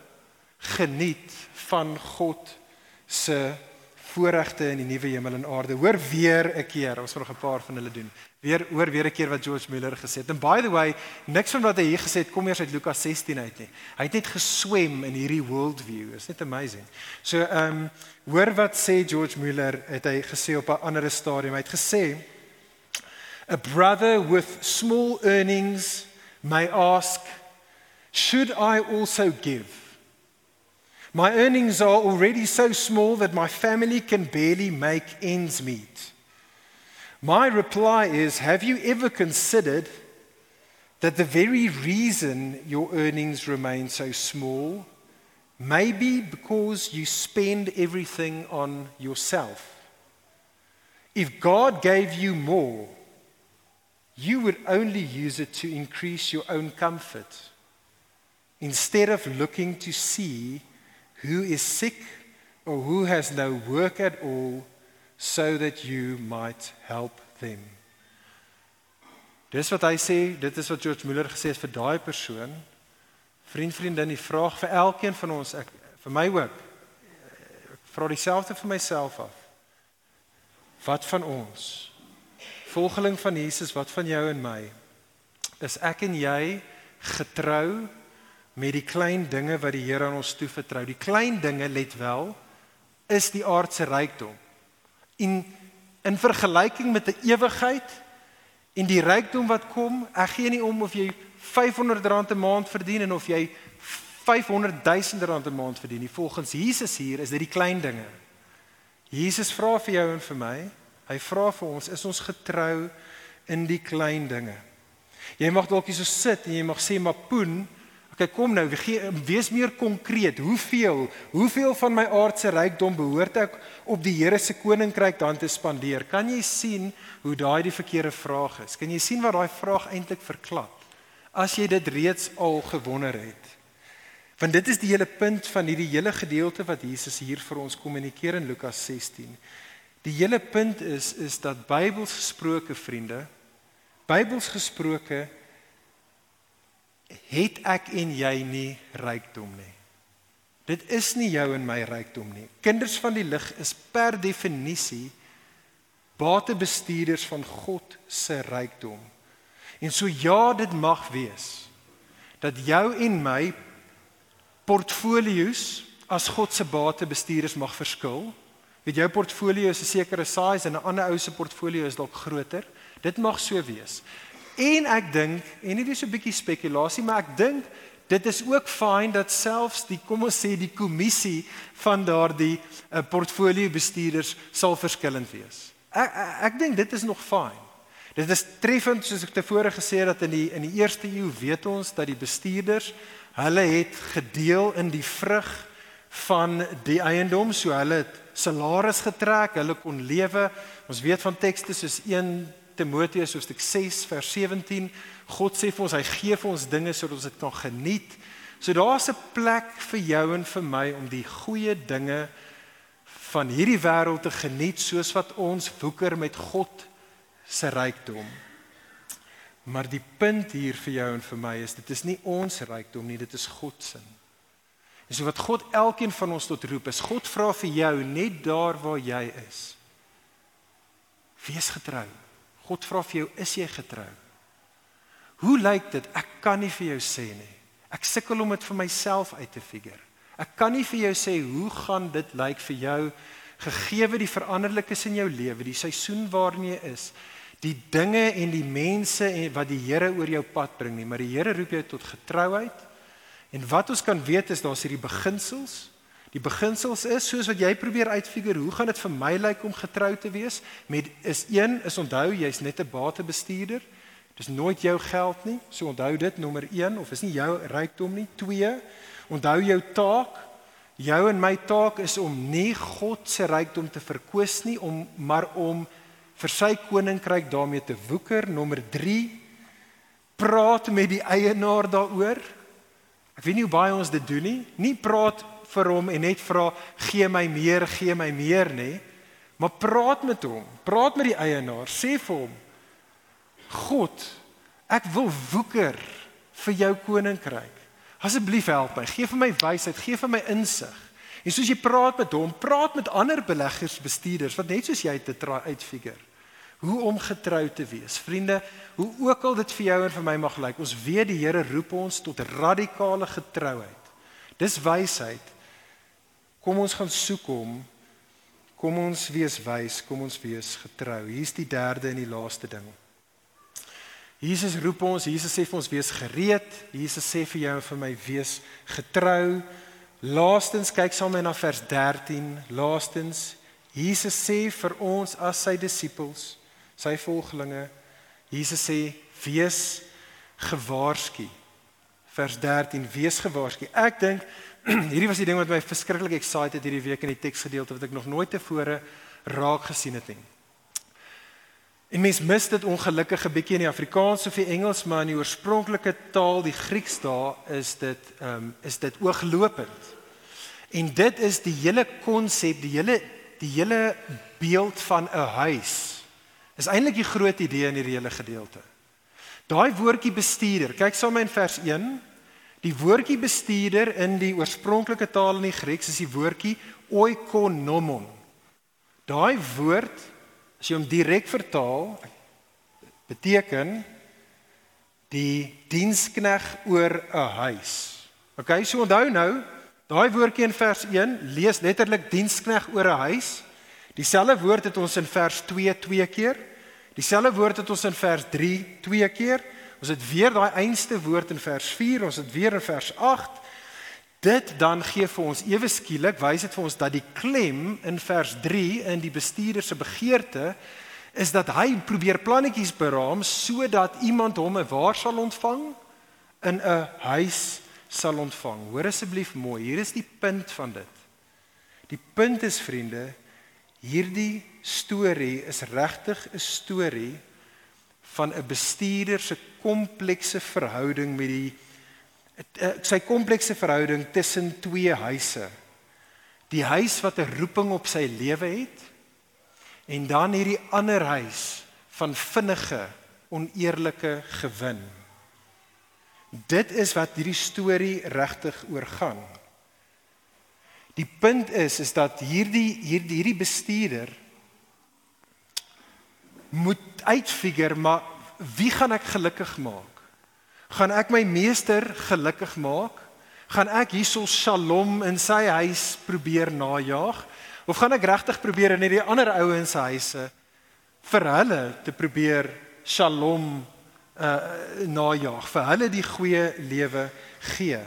geniet van God se voorregte in die nuwe hemel en aarde. Hoor weer 'n keer, ons moet nog 'n paar van hulle doen. Weer hoor weer 'n keer wat George Muller gesê het. And by the way, niks van wat hy hier gesê het kom eers uit Lukas 16 uit nie. Hy het net geswem in hierdie worldview. Is net amazing. So, ehm um, hoor wat sê George Muller het hy gesê op 'n ander stadium. Hy het gesê A brother with small earnings may ask, should I also give? My earnings are already so small that my family can barely make ends meet. My reply is Have you ever considered that the very reason your earnings remain so small may be because you spend everything on yourself? If God gave you more, you would only use it to increase your own comfort instead of looking to see who is sick or who has no work at all, so that you might help them. Dis wat hy sê, dit is wat George Muller gesê het vir daai persoon. Vriend, vriendin, die vraag vir elkeen van ons, ek vir my ook. Ek vra dieselfde vir myself af. Wat van ons? Volgeling van Jesus, wat van jou en my? Is ek en jy getrou met die klein dinge wat die Here aan ons toevertrou. Die klein dinge, let wel, is die aardse rykdom. In in vergelyking met 'n ewigheid en die rykdom wat kom, ek gee nie om of jy R500 'n maand verdien en of jy 500 000 rand 'n maand verdien nie. Volgens Jesus hier is dit die klein dinge. Jesus vra vir jou en vir my, hy vra vir ons, is ons getrou in die klein dinge? Jy mag dalk hier so sit en jy mag sê maar poen, Kyk kom nou, wees meer konkreet. Hoeveel, hoeveel van my aardse rykdom behoort ek op die Here se koninkryk dan te spandeer? Kan jy sien hoe daai die verkeerde vraag is? Kan jy sien wat daai vraag eintlik verklap? As jy dit reeds al gewonder het. Want dit is die hele punt van hierdie hele gedeelte wat Jesus hier vir ons kommunikeer in Lukas 16. Die hele punt is is dat Bybels gesproke vriende, Bybels gesproke het ek en jy nie rykdom nie. Dit is nie jou en my rykdom nie. Kinders van die lig is per definisie batebestuurders van God se rykdom. En so ja, dit mag wees dat jou en my portfolios as God se batebestuurders mag verskil. Weet jou portfolio is 'n sekere size en 'n ander ou se portfolio is dalk groter. Dit mag so wees. En ek dink, en dit is 'n bietjie spekulasie, maar ek dink dit is ook fyn dat selfs die kom ons sê die kommissie van daardie uh, portfolio bestuurders sal verskillend wees. Ek ek, ek dink dit is nog fyn. Dit is treffend soos ek tevore gesê het dat in die in die eerste eeu weet ons dat die bestuurders hulle het gedeel in die vrug van die eiendom, so hulle het salaris getrek, hulle kon lewe. Ons weet van tekste soos Timoteus hoofstuk 6 vers 17. God sê vir ons hy gee vir ons dinge sodat ons dit kan geniet. So daar's 'n plek vir jou en vir my om die goeie dinge van hierdie wêreld te geniet soos wat ons woeker met God se rykdom. Maar die punt hier vir jou en vir my is dit is nie ons rykdom nie, dit is God se. En so wat God elkeen van ons tot roep is, God vra vir jou net daar waar jy is. Wees getrou. God vra vir jou, is jy getrou? Hoe lyk dit? Ek kan nie vir jou sê nie. Ek sukkel om dit vir myself uit te figure. Ek kan nie vir jou sê hoe gaan dit lyk vir jou gegee die veranderlikes in jou lewe, die seisoen waarin jy is, die dinge en die mense en wat die Here oor jou pad bring nie, maar die Here roep jou tot getrouheid. En wat ons kan weet is daar's hierdie beginsels Die beginsels is soos wat jy probeer uitfigure, hoe gaan dit vir my lyk om getrou te wees? Met is 1 is onthou jy's net 'n batebestuurder. Dis nooit jou geld nie. So onthou dit nommer 1 of is nie jou rykdom nie. 2 Onthou jou taak. Jou en my taak is om nie God se rykdom te verkwis nie, om maar om vir sy koninkryk daarmee te woeker. Nommer 3 praat met die eienaar daaroor. Ek weet nie hoe baie ons dit doen nie. Nie praat vir hom en net vra gee my meer, gee my meer nê. Maar praat met hom. Praat met die eienaar. Sê vir hom God, ek wil woeker vir jou koninkryk. Asseblief help my. Gee vir my wysheid, gee vir my insig. En soos jy praat met hom, praat met ander beleggers, bestuurders wat net soos jy te try uitfigure hoe om getrou te wees. Vriende, hoe ook al dit vir jou en vir my mag lyk, ons weet die Here roep ons tot radikale getrouheid. Dis wysheid. Kom ons gaan soek hom. Kom ons wees wys, kom ons wees getrou. Hier's die derde en die laaste ding. Jesus roep ons, Jesus sê vir ons wees gereed. Jesus sê vir jou en vir my wees getrou. Laastens kyk saam met na vers 13. Laastens Jesus sê vir ons as sy disippels, sy volgelinge, Jesus sê wees gewaarsku. Vers 13 wees gewaarsku. Ek dink hierdie was die ding wat my verskriklik excited hierdie week in die teksgedeelte wat ek nog nooit tevore raak gesien het nie. En mens mis dit ongelukkig 'n bietjie in die Afrikaans of die Engels, maar in die oorspronklike taal, die Grieks daar, is dit ehm um, is dit ooglopend. En dit is die hele konsep, die hele die hele beeld van 'n huis. Is eintlik die groot idee in hierdie hele gedeelte. Daai woordjie bestuurder, kyk saam in vers 1. Die woordjie bestuurder in die oorspronklike taal in die Grieks is die woordjie oikonomon. Daai woord As jy hom direk vertaal, beteken die dienskneg oor 'n huis. OK, so onthou nou, daai woordjie in vers 1 lees letterlik dienskneg oor 'n huis. Dieselfde woord het ons in vers 2 twee keer. Dieselfde woord het ons in vers 3 twee keer. Ons het weer daai einste woord in vers 4, ons het weer in vers 8 Dit dan gee vir ons ewe skielik wys dit vir ons dat die klem in vers 3 in die bestuurder se begeerte is dat hy probeer plannetjies beraam sodat iemand hom waar sal ontvang in 'n huis sal ontvang. Hoor asseblief mooi, hier is die punt van dit. Die punt is vriende, hierdie storie is regtig 'n storie van 'n bestuurder se komplekse verhouding met die Eh, sy komplekse verhouding tussen twee huise. Die huis wat 'n roeping op sy lewe het en dan hierdie ander huis van vinnige, oneerlike gewin. Dit is wat hierdie storie regtig oor gaan. Die punt is is dat hierdie hierdie hierdie bestuurder moet uitfigure maar wie gaan ek gelukkig maak? gaan ek my meester gelukkig maak? Gaan ek hierso Shalom in sy huis probeer najag of gaan ek regtig probeer in hierdie ander ouens se huise vir hulle te probeer Shalom uh najag, vir hulle die goeie lewe gee?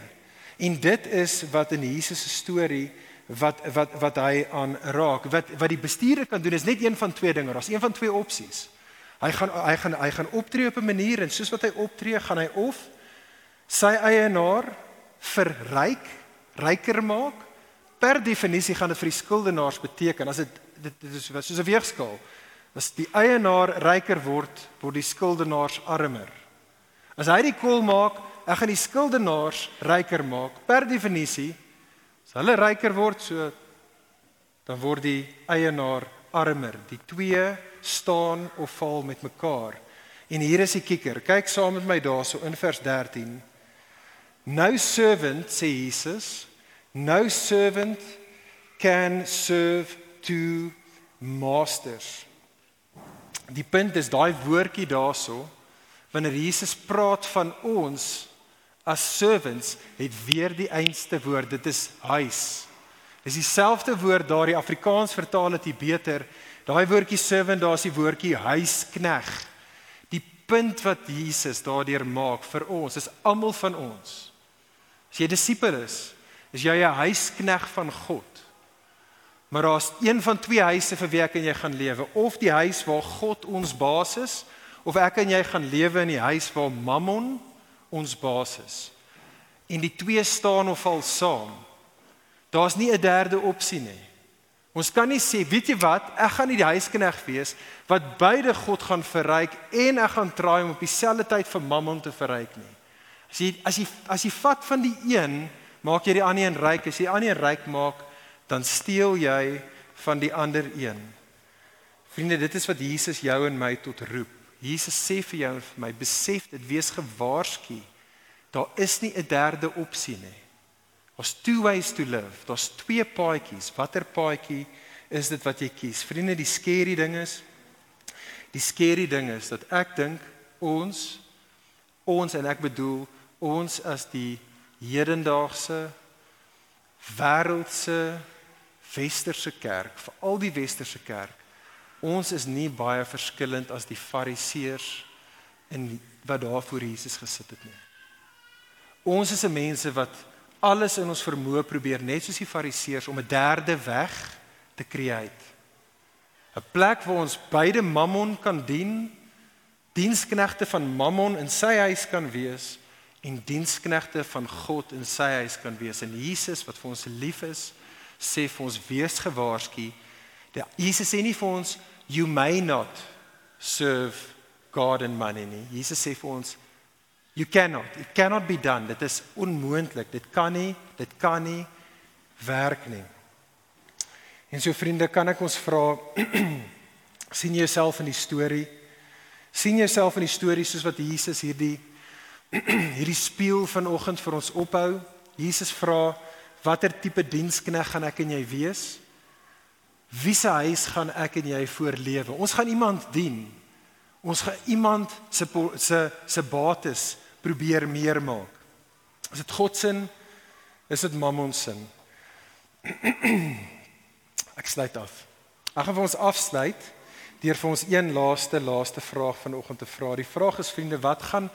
En dit is wat in Jesus se storie wat wat wat hy aan raak. Wat wat die bestuurder kan doen is net een van twee dinge. Daar's een van twee opsies. Hy gaan hy gaan hy gaan optree op 'n manier en soos wat hy optree, gaan hy of sy eienaar verryk, ryker maak. Per definisie gaan dit vir die skuldenaars beteken as dit dit, dit is soos 'n weegskaal. As die eienaar ryker word, word die skuldenaars armer. As hy die kol maak, ek gaan die skuldenaars ryker maak. Per definisie, as hulle ryker word, so dan word die eienaar armer. Die twee staan of val met mekaar. En hier is die kikker. Kyk saam met my daarso in vers 13. No servant sê Jesus, no servant can serve two masters. Die punt is daai woordjie daarso wanneer Jesus praat van ons as servants het weer die einste woord dit is huis. Dis dieselfde woord daar die Afrikaans vertaal dit beter Daai woordjie servant, daar's die woordjie huiskneg. Die punt wat Jesus daardeur maak vir ons, is almal van ons. As jy disipel is, is jy 'n huiskneg van God. Maar daar's een van twee huise vir wie ek en jy gaan lewe, of die huis waar God ons baas is, of ek en jy gaan lewe in die huis waar Mammon ons baas is. en die twee staan of val saam. Daar's nie 'n derde opsie nie. Ons kan nie sê, weet jy wat, ek gaan nie die huisknegt wees wat beide God gaan verryk en ek gaan traai om op dieselfde tyd vir Mammon te verryk nie. As jy as jy as jy vat van die een, maak jy die ander een ryk. As jy die ander een ryk maak, dan steel jy van die ander een. Vriende, dit is wat Jesus jou en my tot roep. Jesus sê vir jou en vir my, besef dit, wees gewaarsku. Daar is nie 'n derde opsie nie. Daar's two ways to live. Daar's twee paadjies. Watter paadjie is dit wat jy kies? Vriende, die skerry ding is die skerry ding is dat ek dink ons ons en ek bedoel ons as die hedendaagse wêreldse westerse kerk, veral die westerse kerk. Ons is nie baie verskillend as die fariseërs in wat daar voor Jesus gesit het nie. Ons is 'n mense wat alles in ons vermoë probeer net soos die fariseërs om 'n derde weg te create. 'n Plek waar ons beide Mammon kan dien, diensknegte van Mammon in sy huis kan wees en diensknegte van God in sy huis kan wees. En Jesus wat vir ons lief is, sê vir ons wees gewaarsku. Jesus sê nie vir ons you may not serve God and money nie. Jesus sê vir ons you cannot. It cannot be done. Dit is onmoontlik. Dit kan nie, dit kan nie werk nie. En so vriende, kan ek ons vra sien jouself in die storie? sien jouself in die storie soos wat Jesus hierdie hierdie spieël vanoggend vir ons ophou? Jesus vra Watter tipe dienskneg gaan ek en jy wees? Wie se huis gaan ek en jy voorlewe? Ons gaan iemand dien. Ons gaan iemand se se se bates probeer meer maak. Is dit God se? Is dit Mammon se? Ek sluit af. Ek gaan vir ons afsluit deur vir ons een laaste laaste vraag vanoggend te vra. Die vraag is vriende, wat gaan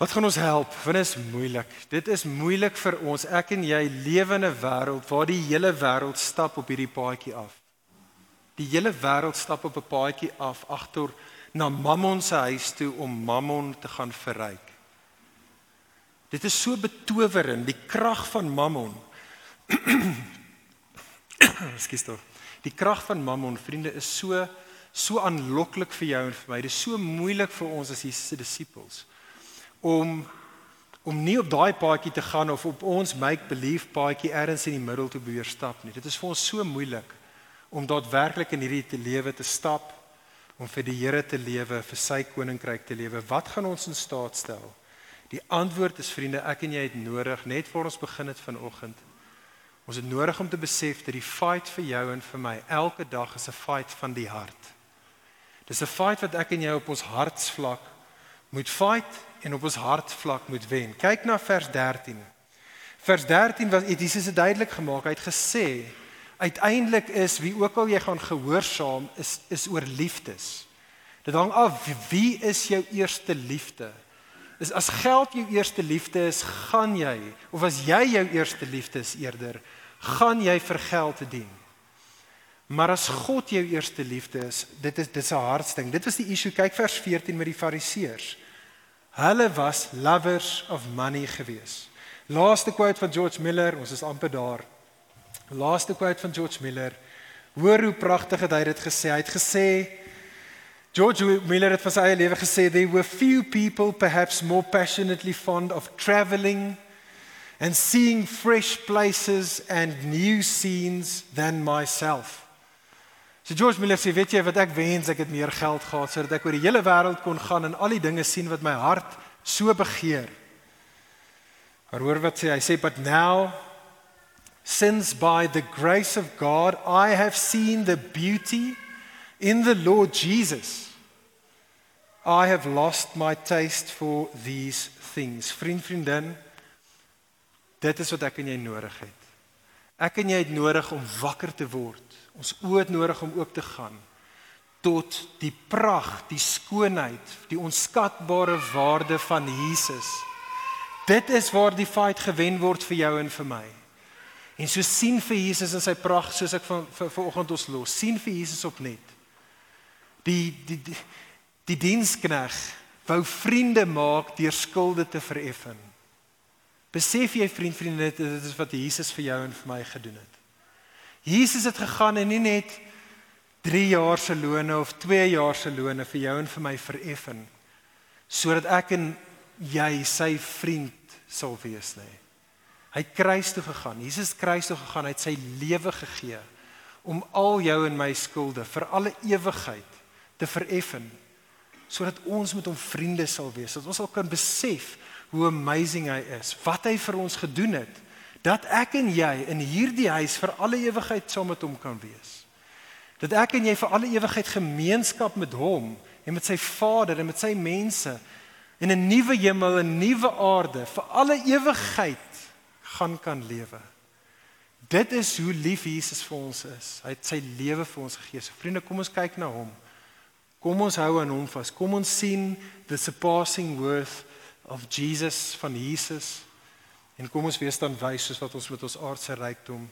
Wat gaan ons help? Want dit is moeilik. Dit is moeilik vir ons. Ek en jy lewe in 'n wêreld waar die hele wêreld stap op hierdie paadjie af. Die hele wêreld stap op 'n paadjie af agter na Mammon se huis toe om Mammon te gaan verryk. Dit is so betowerend, die krag van Mammon. Ekskuus tog. Die krag van Mammon, vriende, is so so aanloklik vir jou en vir my. Dit is so moeilik vir ons as Jesus se disippels om om nie op daai paadjie te gaan of op ons make believe paadjie ergens in die middel te beweer stap nie. Dit is vir ons so moeilik om daadwerklik in hierdie te lewe te stap om vir die Here te lewe, vir sy koninkryk te lewe. Wat gaan ons in staat stel? Die antwoord is vriende, ek en jy het nodig net voor ons begin het vanoggend. Ons het nodig om te besef dat die fight vir jou en vir my elke dag is 'n fight van die hart. Dis 'n fight wat ek en jy op ons hartsvlak moet fight en op ons hartvlak moet wen. Kyk na vers 13. Vers 13 was Jesus het duidelik gemaak. Hy het gesê uiteindelik is wie ook al jy gaan gehoorsaam is is oor liefdes. Dit hang af wie is jou eerste liefde. Is as geld jou eerste liefde is, gaan jy of as jy jou eerste liefde is eerder, gaan jy vir geld te dien. Maar as God jou eerste liefde is, dit is dis 'n hartsding. Dit was die issue. Kyk vers 14 met die fariseërs. Hulle was lovers of money gewees. Laaste quote van George Miller, ons is amper daar. Laaste quote van George Miller. Hoor hoe pragtig het hy dit gesê. Hy het gesê George Miller het vir sy eie lewe gesê there were few people perhaps more passionately fond of travelling and seeing fresh places and new scenes than myself. So George Miller sê, weet jy wat ek wens ek het meer geld gehad sodat ek oor die hele wêreld kon gaan en al die dinge sien wat my hart so begeer. Maar hoor wat sê hy sê but now since by the grace of God I have seen the beauty in the Lord Jesus I have lost my taste for these things. Vriend, vriendin, dit is wat ek en jy nodig het. Ek en jy het nodig om wakker te word Ons oë het nodig om oop te gaan tot die pragt, die skoonheid, die onskatbare waarde van Jesus. Dit is waar die fight gewen word vir jou en vir my. En so sien vir Jesus in sy pragt soos ek van vanoggend ons los. sien vir Jesus op net. Die die die, die dienskneg wou vriende maak deur skulde te vereffen. Besef jy vriend vriende dit is wat Jesus vir jou en vir my gedoen het. Jesus het gegaan en nie net 3 jaar se lone of 2 jaar se lone vir jou en vir my vereffen sodat ek en jy sy vriend sal wees nie. Hy het kruis toe gegaan. Jesus kruis toe gegaan, hy het sy lewe gegee om al jou en my skulde vir alle ewigheid te vereffen sodat ons met hom vriende sal wees. Dat ons al kan besef hoe amazing hy is, wat hy vir ons gedoen het, dat ek en jy in hierdie huis vir alle ewigheid saam met hom kan wees. Dat ek en jy vir alle ewigheid gemeenskap met hom en met sy Vader en met sy mense in 'n nuwe hemel en 'n nuwe aarde vir alle ewigheid gaan kan lewe. Dit is hoe lief Jesus vir ons is. Hy het sy lewe vir ons gegee. So vriende, kom ons kyk na hom. Kom ons hou aan hom vas. Kom ons sien the surpassing worth of Jesus van Jesus. En kom ons wees dan wys soos wat ons met ons aardse rykdom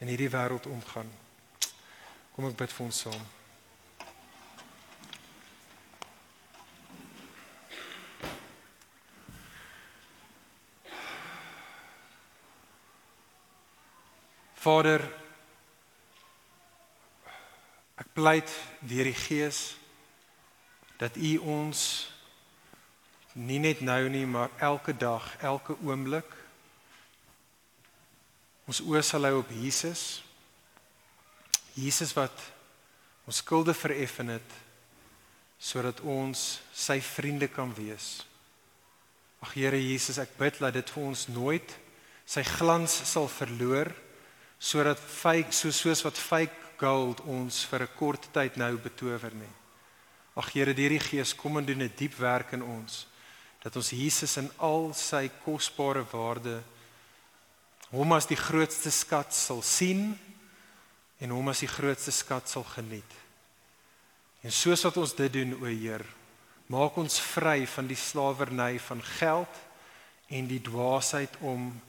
in hierdie wêreld omgaan. Kom ek bid vir ons saam. Vader ek pleit deur die Gees dat U ons nie net nou nie maar elke dag, elke oomblik ons oë sal hou op Jesus. Jesus wat ons skulde vereffen het sodat ons sy vriende kan wees. Ag Here Jesus, ek bid dat dit vir ons nooit sy glans sal verloor sodat fake so soos wat fake gold ons vir 'n kort tyd nou betower nie. Ag Here, deur die Gees kom en doen 'n diep werk in ons dat ons Jesus in al sy kosbare waarde hom as die grootste skat sal sien en hom as die grootste skat sal geniet. En soos wat ons dit doen, o Heer, maak ons vry van die slawerny van geld en die dwaasheid om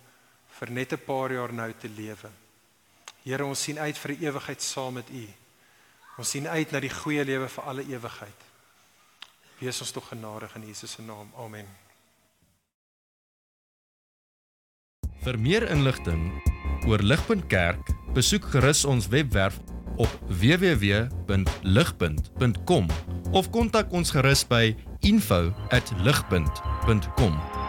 vir net 'n paar jaar nou te lewe. Here, ons sien uit vir die ewigheid saam met U. Ons sien uit na die goeie lewe vir alle ewigheid. Wees ons tog genadig in Jesus se naam. Amen. Vir meer inligting oor Ligpunt Kerk, besoek gerus ons webwerf op www.ligpunt.com of kontak ons gerus by info@ligpunt.com